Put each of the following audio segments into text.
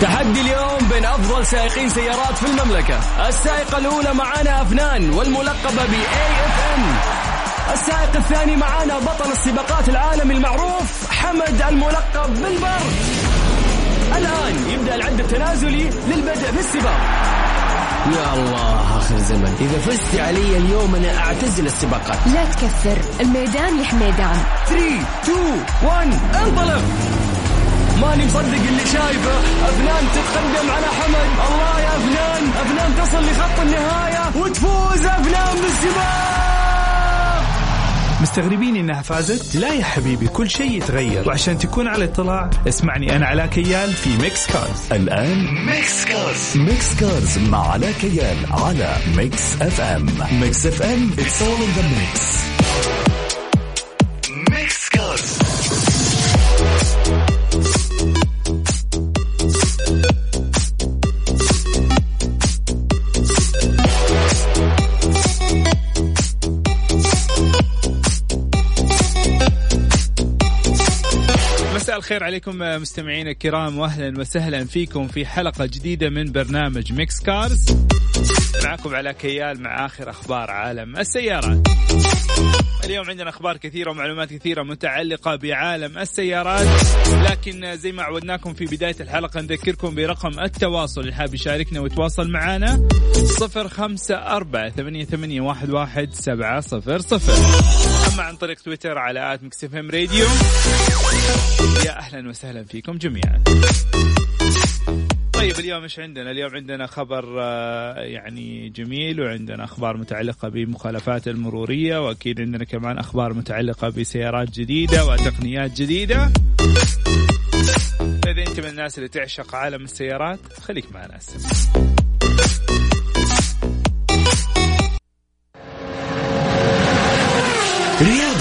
تحدي اليوم بين أفضل سائقين سيارات في المملكة. السائقة الأولى معانا أفنان والملقبة ب AFM السائق الثاني معانا بطل السباقات العالمي المعروف حمد الملقب بالبر. الآن يبدأ العد التنازلي للبدء في السباق. يا الله آخر زمن. إذا فزت علي اليوم أنا أعتزل السباقات. لا تكثر الميدان يا حميدان 3 2 1 انطلق. ماني مصدق اللي شايفه. أفنان تتقدم على حمد. الله يا أفنان. أفنان تصل لخط النهاية. وتفوز أفنان بالسباق مستغربين إنها فازت؟ لا يا حبيبي كل شيء يتغير. وعشان تكون على اطلاع اسمعني أنا علاء كيال في Mix Cars. الآن Mix Cars. Mix Cars مع علاء كيال على Mix FM. Mix FM it's all in the mix. Mix مساء الخير عليكم مستمعينا الكرام واهلا وسهلا فيكم في حلقة جديدة من برنامج Mix Cars معكم علاء كيال مع آخر أخبار عالم السيارات. اليوم عندنا أخبار كثيرة ومعلومات كثيرة متعلقة بعالم السيارات. لكن زي ما عودناكم في بداية الحلقة نذكركم برقم التواصل. اللي حاب يشاركنا ويتواصل معنا؟ صفر خمسة أربعة ثمانية, ثمانية واحد, واحد سبعة صفر صفر. أما عن طريق تويتر على آت راديو. يا أهلا وسهلا فيكم جميعا. اليوم إيش عندنا؟ اليوم عندنا خبر آه، يعني جميل وعندنا أخبار متعلقة بمخالفات المرورية وأكيد عندنا كمان أخبار متعلقة بسيارات جديدة وتقنيات جديدة. إذا أنت من الناس اللي تعشق عالم السيارات خليك معنا هسه.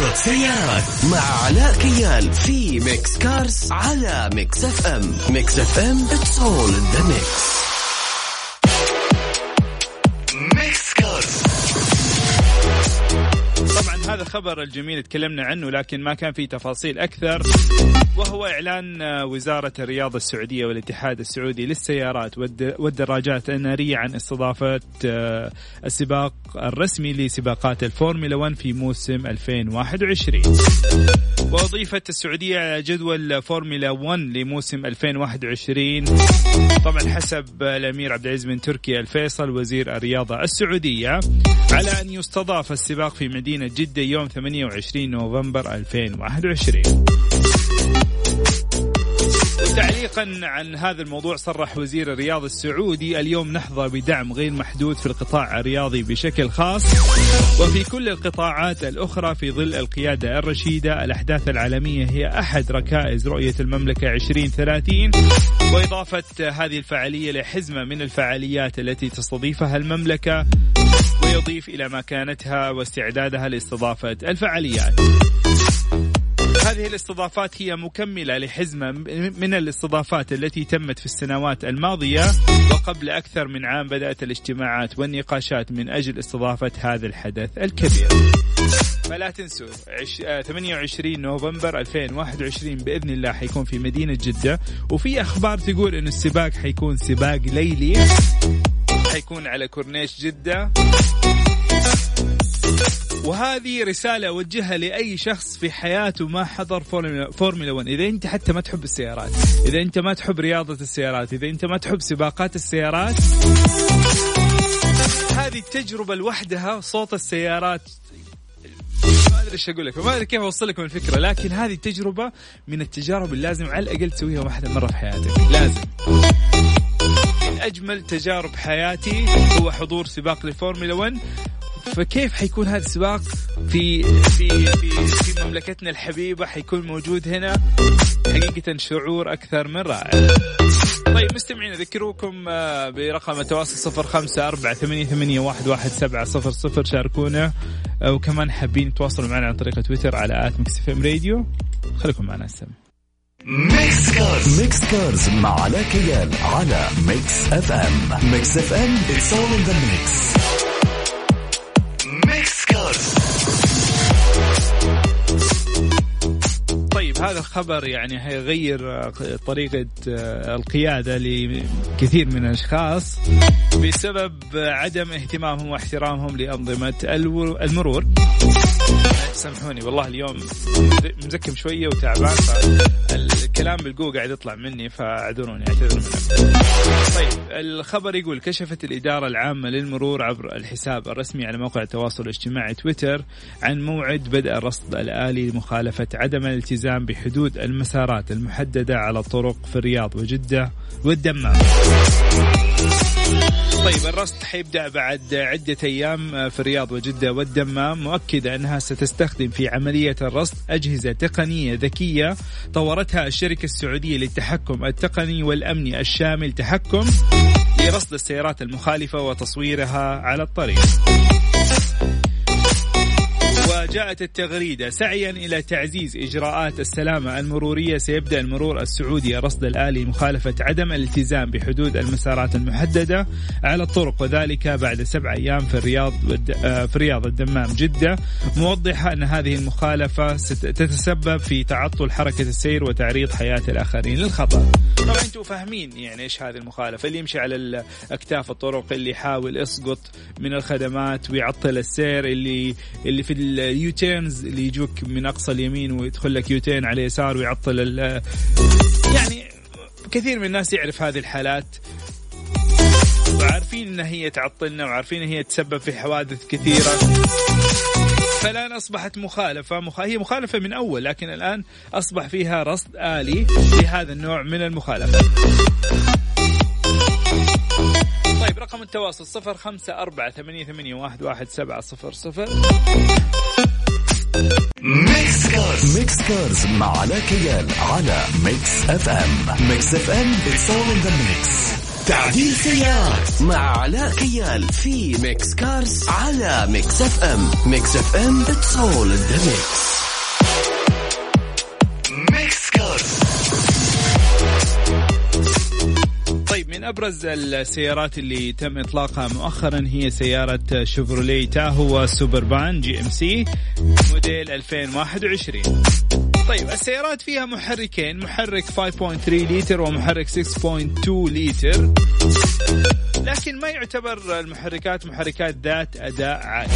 رياضة سيارات مع علاء كيال في Mix Cars على Mix FM. Mix FM all in the mix. Mix هذا الخبر الجميل تكلمنا عنه لكن ما كان فيه تفاصيل أكثر. وهو إعلان آه، وزارة الرياضه السعودية والاتحاد السعودي للسيارات والد- والدراجات النارية عن استضافة آه، السباق الرسمي لسباقات الفورمولا 1 في موسم 2021 وأضيفت السعودية على جدول فورمولا 1 لموسم 2021 طبعا حسب الأمير عبد العزيز بن تركي الفيصل وزير الرياضة السعودية على أن يستضاف السباق في مدينة جدة يوم 28 نوفمبر 2021 تعليقا عن هذا الموضوع صرح وزير الرياضة السعودي اليوم نحظى بدعم غير محدود في القطاع الرياضي بشكل خاص وفي كل القطاعات الأخرى في ظل القيادة الرشيدة. الأحداث العالمية هي أحد ركائز رؤية المملكة 2030 وإضافة هذه الفعالية لحزمة من الفعاليات التي تستضيفها المملكة ويضيف إلى مكانتها واستعدادها لاستضافة الفعاليات. هذه الاستضافات هي مكملة لحزمة من الاستضافات التي تمت في السنوات الماضية وقبل أكثر من عام بدأت الاجتماعات والنقاشات من أجل استضافة هذا الحدث الكبير. فلا تنسوا عش... آه، 28 نوفمبر 2021 بإذن الله حيكون في مدينة جدة وفي أخبار تقول أن السباق حيكون سباق ليلي حيكون على كورنيش جدة. وهذه رسالة أوجهها لأي شخص في حياته ما حضر فورمولا فورمولا 1 إذا أنت حتى ما تحب السيارات إذا أنت ما تحب رياضة السيارات إذا أنت ما تحب سباقات السيارات هذه التجربة لوحدها صوت السيارات. ما أدري إيش أقول لك ما أدري كيف أوصل لكم الفكرة لكن هذه التجربة من التجارب اللي لازم على الأقل تسويها واحدة مرة في حياتك. لازم. من أجمل تجارب حياتي هو حضور سباق للفورمولا 1 فكيف حيكون هذا السباق في في في في مملكتنا الحبيبة؟ حيكون موجود هنا حقيقة شعور أكثر من رائع. طيب مستمعين اذكركم آه، برقم التواصل صفر خمسة أربعة ثمانية, ثمانية واحد, واحد سبعة صفر صفر شاركونا. آه، وكمان حابين تواصلوا معنا عن طريق تويتر على at Mix FM Radio. خليكم معنا السم Mix Cars. Mix Cars مع علاء كيال على Mix FM. Mix FM it's all in the mix. وهذا الخبر يعني هيغير طريقة القيادة لكثير من الأشخاص بسبب عدم اهتمامهم واحترامهم لأنظمة المرور. سامحوني والله اليوم مزكم شوية وتعبان فالكلام بالقوة قاعد يطلع مني فاعذروني اعتذر منكم. طيب. الخبر يقول كشفت الإدارة العامة للمرور عبر الحساب الرسمي على موقع التواصل الاجتماعي تويتر عن موعد بدء الرصد الآلي لمخالفة عدم الالتزام بحدود المسارات المحددة على الطرق في الرياض وجدة والدمام. طيب الرصد حيبدأ بعد عدة أيام في الرياض وجدة والدمام مؤكده أنها ستستخدم في عملية الرصد أجهزة تقنية ذكية طورتها الشركة السعودية للتحكم التقني والامني الشامل تحكم لرصد السيارات المخالفة وتصويرها على الطريق. وجاءت التغريدة سعيا إلى تعزيز إجراءات السلامة المرورية. سيبدأ المرور السعودي الرصد الآلي مخالفة عدم الالتزام بحدود المسارات المحددة على الطرق وذلك بعد سبع أيام في الرياض في الرياض الدمام جدة. موضحة أن هذه المخالفة ستتسبب في تعطل حركة السير وتعريض حياة الآخرين للخطر. طبعا أنتم فاهمين يعني إيش هذه المخالفة اللي يمشي على أكتاف الطرق اللي يحاول يسقط من الخدمات ويعطل السير اللي اللي في اليوتيرنز اللي يجوك من أقصى اليمين ويدخل لك يوتين على اليسار ويعطل يعني كثير من الناس يعرف هذه الحالات. وعارفين إن هي تعطلنا وعارفين إن هي تسبب في حوادث كثيرة. فالآن أصبحت مخالفة. مخ... هي مخالفة من أول لكن الآن أصبح فيها رصد آلي لهذا النوع من المخالفة. طيب رقم التواصل صفر خمسة أربعة ثمانية, ثمانية واحد, واحد سبعة صفر صفر. Mix Cars Mix Cars مع علاء كيال على Mix FM Mix FM it's all in the mix. تعديل سيارات مع علاء كيال في Mix Cars على Mix FM Mix FM all in the mix. ميكس أبرز السيارات اللي تم إطلاقها مؤخرا هي سيارة شيفروليه تاهو سوبربان GMC موديل 2021 طيب السيارات فيها محركين محرك 5.3 لتر ومحرك 6.2 لتر. لكن ما يعتبر المحركات محركات ذات أداء عالي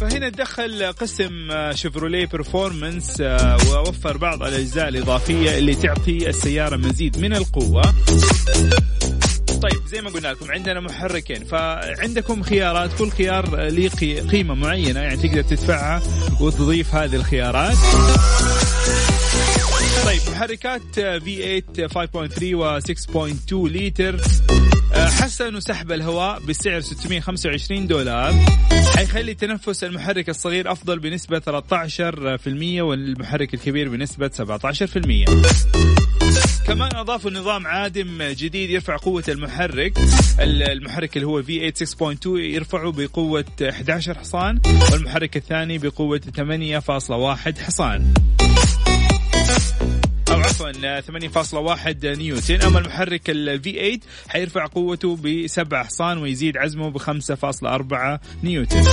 فهنا دخل قسم شيفروليه Performance ووفر بعض الأجزاء الإضافية اللي تعطي السيارة مزيد من القوة. طيب زي ما قلنا لكم عندنا محركين. فعندكم خيارات كل خيار له قيمة معينة يعني تقدر تدفعها وتضيف هذه الخيارات. طيب محركات V8 5.3 و 6.2 لتر حسنوا سحب الهواء بسعر 625 دولار. حيخلي تنفس المحرك الصغير أفضل بنسبة 13% والمحرك الكبير بنسبة 17% كمان اضافوا نظام عادم جديد يرفع قوة المحرك. المحرك اللي هو V8 6.2 يرفعه بقوة 11 حصان والمحرك الثاني بقوة 8.1 حصان. عفوا 8.1 نيوتن أما المحرك ال V8 حيرفع قوته ب 7 حصان ويزيد عزمه ب 5.4 نيوتن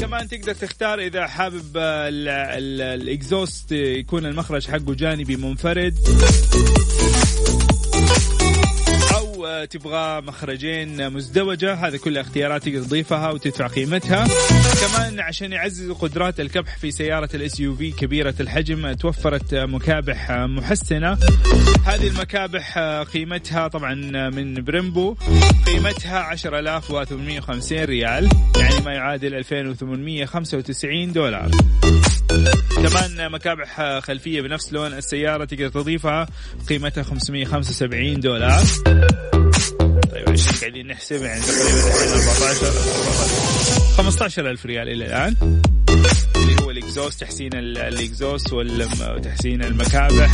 كمان تقدر تختار إذا حابب الاكزوست يكون المخرج حقه جانبي منفرد. تبغى مخرجين مزدوجة. هذه كلها اختيارات تقدر تضيفها وتدفع قيمتها. كمان عشان يعززوا قدرات الكبح في سيارة ال SUV كبيرة الحجم توفرت مكابح محسنة. هذه المكابح قيمتها طبعا من بريمبو قيمتها 10850 ريال يعني ما يعادل 2895 دولار. كمان مكابح خلفية بنفس لون السيارة تقدر تضيفها قيمتها 575 دولار. طيب عشان قاعدين نحسب يعني تقريبا 14 15 ألف ريال إلى الآن. اللي هو الإكزوست تحسين الإكزوست وتحسين المكابح.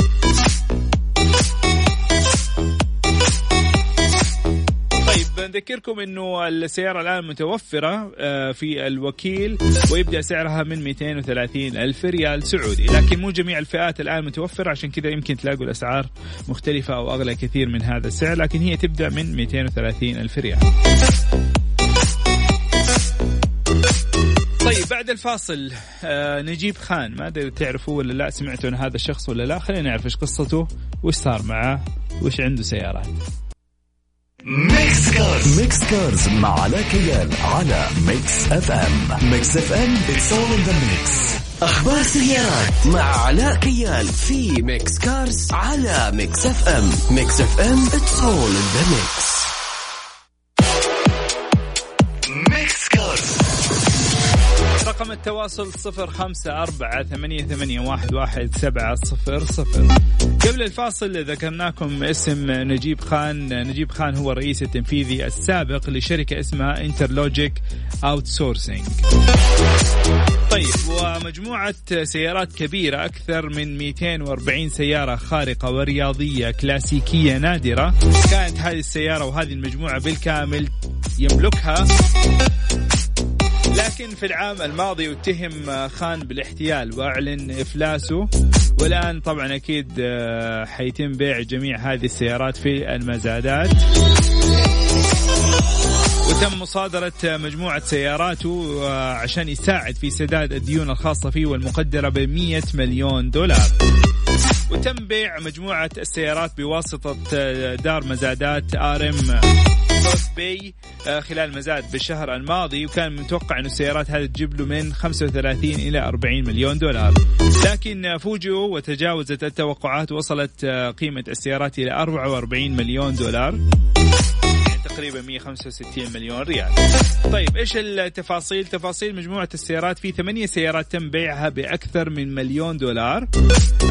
نذكركم إنه السيارة الآن متوفرة في الوكيل ويبدأ سعرها من 230 ألف ريال سعودي. لكن مو جميع الفئات الآن متوفرة عشان كذا يمكن تلاقوا الأسعار مختلفة أو أغلى كثير من هذا السعر لكن هي تبدأ من 230 ألف ريال. طيب بعد الفاصل آه نجيب خان. ما أدري تعرفوا ولا لا سمعتوا عن هذا الشخص ولا لا؟ خلينا نعرف إيش قصته وش صار معاه وش عنده سيارات. Mix Cars Mix Cars مع علاء كيال على Mix FM Mix FM it's all in the mix أخبار سيارات مع علاء كيال في Mix Cars على Mix FM Mix FM it's all in the mix رقم التواصل صفر خمسة أربعة ثمانية, ثمانية واحد, واحد سبعة صفر صفر. قبل الفاصل ذكرناكم اسم نجيب خان. نجيب خان هو الرئيس التنفيذي السابق لشركة اسمها Interlogic Outsourcing طيب ومجموعة سيارات كبيرة أكثر من 240 سيارة خارقة ورياضية كلاسيكية نادرة. كانت هذه السيارة وهذه المجموعة بالكامل يملكها لكن في العام الماضي اتهم خان بالاحتيال وأعلن إفلاسه. والآن طبعا أكيد آه، حيتم بيع جميع هذه السيارات في المزادات. وتم مصادرة مجموعة سياراته آه، عشان يساعد في سداد الديون الخاصة فيه والمقدرة ب 100 مليون دولار. وتم بيع مجموعة السيارات بواسطة آه، دار مزادات آر باي آه، خلال مزاد بالشهر الماضي وكان متوقع انه السيارات هذه تجيب له من 35 إلى 40 مليون دولار. لكن فوجئوا وتجاوزت التوقعات وصلت آه، قيمة السيارات إلى 44 مليون دولار. يعني تقريبا 165 مليون ريال. طيب إيش التفاصيل؟ تفاصيل مجموعة السيارات. في ثمانية سيارات تم بيعها بأكثر من مليون دولار.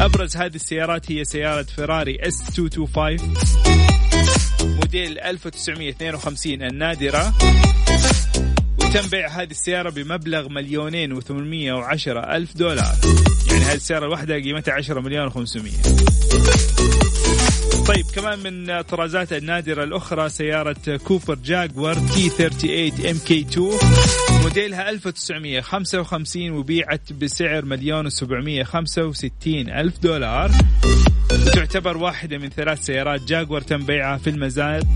أبرز هذه السيارات هي سيارة فيراري S 225 موديل 1952 النادرة. وتم بيع هذه السيارة بمبلغ مليونين وثمانمية وعشرة ألف دولار. يعني هذه السيارة الواحدة قيمتها عشرة مليون وخمسمية. طيب كمان من الطرازات النادرة الأخرى سيارة كوبر جاكوار T 38 MK 2 موديلها 1955 وبيعت بسعر مليون و765 ألف دولار. وتعتبر واحدة من ثلاث سيارات جاكوار تم بيعها في المزاد.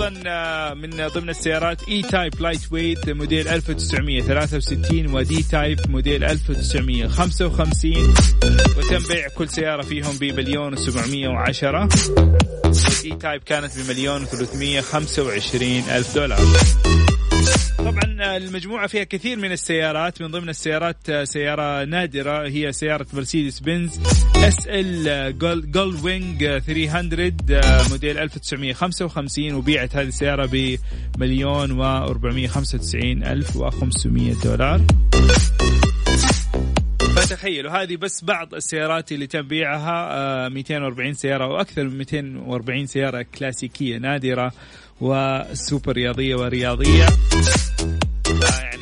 أيضا آه، من ضمن السيارات E-Type Lightweight موديل 1963 و D-Type موديل 1955 وتم بيع كل سيارة فيهم بمليون و710 و D-Type كانت بمليون و325 ألف دولار. طبعا المجموعة فيها كثير من السيارات من ضمن السيارات سيارة نادرة هي سيارة مرسيدس بنز SL Gullwing 300 موديل 1955 وبيعت هذه السيارة بمليون و495 ألف و500 دولار. فتخيلوا هذه بس بعض السيارات اللي تم بيعها آه، 240 سيارة وأكثر من 240 سيارة كلاسيكية نادرة وسوبر رياضية ورياضية.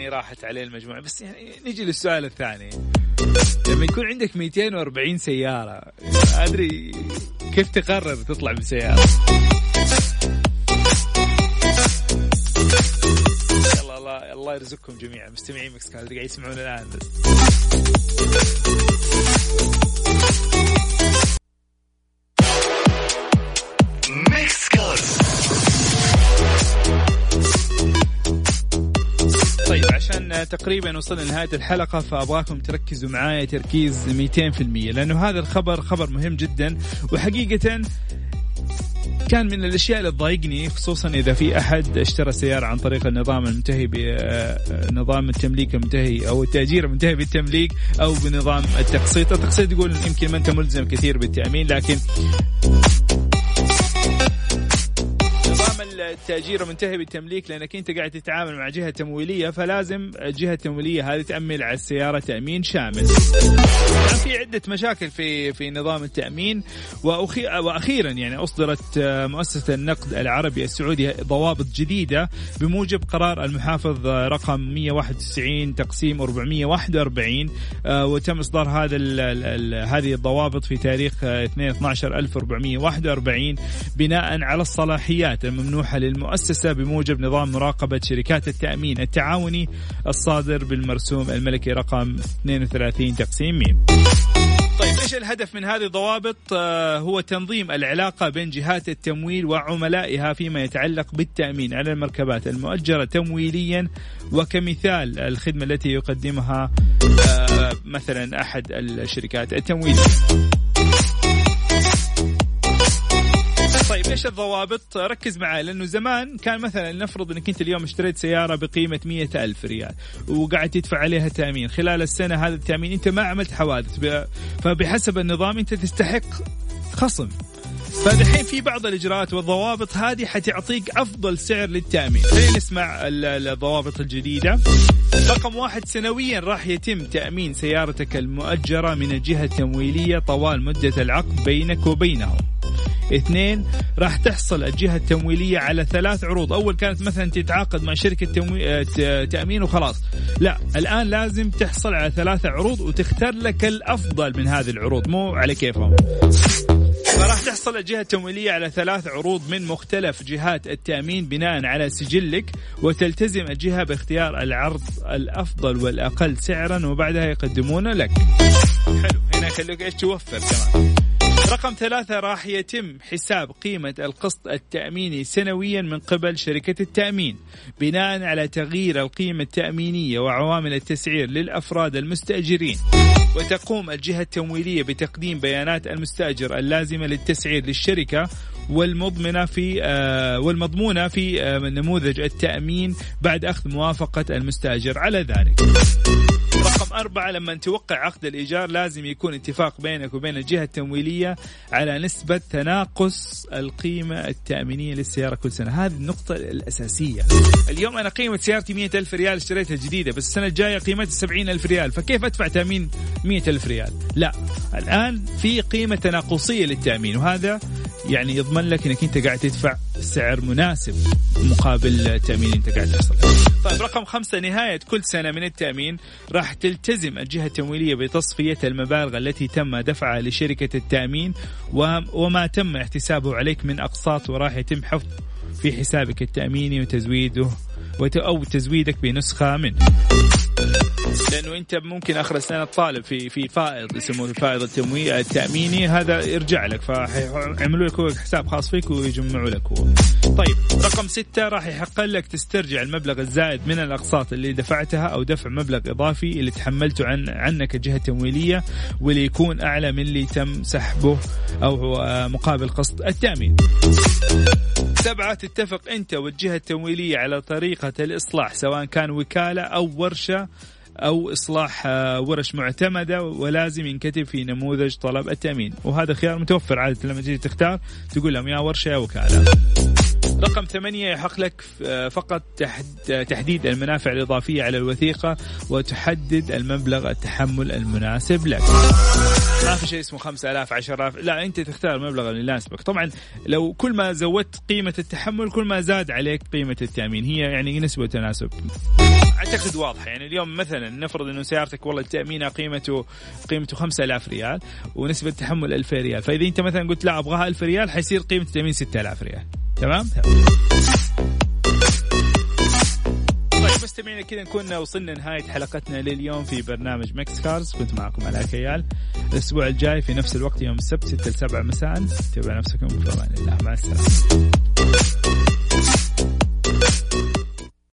يعني راحت عليه المجموعة. بس يعني نجي للسؤال الثاني. لما يكون عندك 240 سيارة أدري كيف تقرر تطلع بسيارة يلا الله الله يرزقكم جميعا. مستمعين مكس قاعد يسمعون الآن. بس تقريبا وصلنا لنهاية الحلقة فأبغاكم تركزوا معايا تركيز 200% لأنه هذا الخبر خبر مهم جدا وحقيقة كان من الأشياء اللي تضايقني خصوصا إذا في أحد اشترى سيارة عن طريق النظام المنتهي بنظام التمليك المنتهي أو التأجير المنتهي بالتمليك أو بنظام التقسيط، التقسيط يقول يمكن ما انت ملزم كثير بالتأمين لكن نظام التأجير منتهي بالتمليك لأنك أنت قاعد تتعامل مع جهة تمويلية فلازم الجهة التمويلية هذه تأمن على السيارة تأمين شامل. طبعا في عدة مشاكل في في نظام التأمين وأخي وأخيرا يعني أصدرت آه، مؤسسة النقد العربي السعودي ضوابط جديدة بموجب قرار المحافظ آه، رقم 191 تقسيم 441 آه، وتم إصدار هذا هذه الضوابط في تاريخ 2 12 1441 بناء على الصلاحيات للمؤسسة بموجب نظام مراقبة شركات التأمين التعاوني الصادر بالمرسوم الملكي رقم 32 تقسيم ميم طيب إيش الهدف من هذه الضوابط؟ آه هو تنظيم العلاقة بين جهات التمويل وعملائها فيما يتعلق بالتأمين على المركبات المؤجرة تمويليا وكمثال الخدمة التي يقدمها آه مثلا أحد الشركات التمويلية. طيب إيش الضوابط؟ ركز معي لأنه زمان كان مثلا نفرض إنك أنت اليوم اشتريت سيارة بقيمة مية ألف ريال وقاعد تدفع عليها تأمين، خلال السنة هذا التأمين أنت ما عملت حوادث فبحسب النظام أنت تستحق خصم. فدحين في بعض الإجراءات والضوابط هذه حتعطيك أفضل سعر للتأمين، خلينا نسمع الضوابط الجديدة. رقم واحد سنويا راح يتم تأمين سيارتك المؤجرة من الجهة التمويلية طوال مدة العقد بينك وبينهم. اثنين راح تحصل الجهة التمويلية على ثلاث عروض. أول كانت مثلا تتعاقد مع شركة تموي... آه، تأمين وخلاص. لا الآن لازم تحصل على ثلاث عروض وتختار لك الأفضل من هذه العروض. مو على كيفهم. فراح تحصل الجهة التمويلية على ثلاث عروض من مختلف جهات التأمين بناء على سجلك وتلتزم الجهة باختيار العرض الأفضل والأقل سعرا وبعدها يقدمونه لك. حلو. هنا يخلوك إيش توفر كمان. رقم ثلاثة راح يتم حساب قيمة القسط التأميني سنويا من قبل شركة التأمين بناء على تغيير القيمة التأمينية وعوامل التسعير للأفراد المستأجرين. وتقوم الجهة التمويلية بتقديم بيانات المستأجر اللازمة للتسعير للشركة والمضمنة في آه والمضمونة في آه نموذج التأمين بعد أخذ موافقة المستأجر على ذلك. رقم أربعة لما توقع عقد الإيجار لازم يكون اتفاق بينك وبين الجهة التمويلية على نسبة تناقص القيمة التأمينية للسيارة كل سنة. هذه النقطة الأساسية. اليوم أنا قيمة سيارتي مئة ألف ريال اشتريتها جديدة بس السنة الجاية قيمتها سبعين ألف ريال. فكيف أدفع تأمين مئة ألف ريال؟ لا. الآن في قيمة تناقصية للتأمين وهذا يعني يضمن لك إنك أنت قاعد تدفع سعر مناسب مقابل التامين أنت قاعد تحصل. طيب رقم خمسة نهاية كل سنة من التأمين راح تلتزم الجهة التمويلية بتصفية المبالغ التي تم دفعها لشركة التأمين وما تم احتسابه عليك من أقساط وراح يتم حفظ في حسابك التأميني وتزويده أو تزويدك بنسخة منه. لأنه أنت ممكن آخر السنة تطالب في في فائض يسموه الفائض التمويل التأميني هذا يرجع لك فيعملوا لك حساب خاص فيك ويجمعوا لك هو. طيب رقم ستة راح يحق لك تسترجع المبلغ الزائد من الأقساط اللي دفعتها أو دفع مبلغ إضافي اللي تحملته عن عنك الجهه التمويليه واللي يكون أعلى من اللي تم سحبه أو مقابل قسط التأمين. سبعة تتفق أنت والجهة التمويلية على طريقة الإصلاح سواء كان وكالة أو ورشة أو إصلاح آه، ورش معتمدة ولازم ينكتب في نموذج طلب التأمين. وهذا خيار متوفر عادة لما تيجي تختار تقول لهم يا ورشة يا وكالة رقم ثمانية يحق لك آه، فقط تحديد المنافع الإضافية على الوثيقة وتحدد المبلغ التحمل المناسب لك. ما في شيء اسمه 5000 10000 لا أنت تختار المبلغ اللي يناسبك. طبعا لو كل ما زودت قيمة التحمل كل ما زاد عليك قيمة التأمين. هي يعني نسبة وتناسب أعتقد واضحه يعني اليوم مثلا نفرض إنه سيارتك والله التامين قيمته قيمته 5000 ريال ونسبة التحمل 2000 ريال. فإذا أنت مثلا قلت لا أبغاها 1000 ريال حيصير قيمة التامين 6000 ريال. تمام؟ طيب مستمعينا كذا نكون وصلنا نهاية حلقتنا لليوم في برنامج Mix Cars. كنت معكم علاء كيال الأسبوع الجاي في نفس الوقت يوم السبت 6 ل 7 مساء. تابعوا نفسكم في أمان الله. مع السلامة.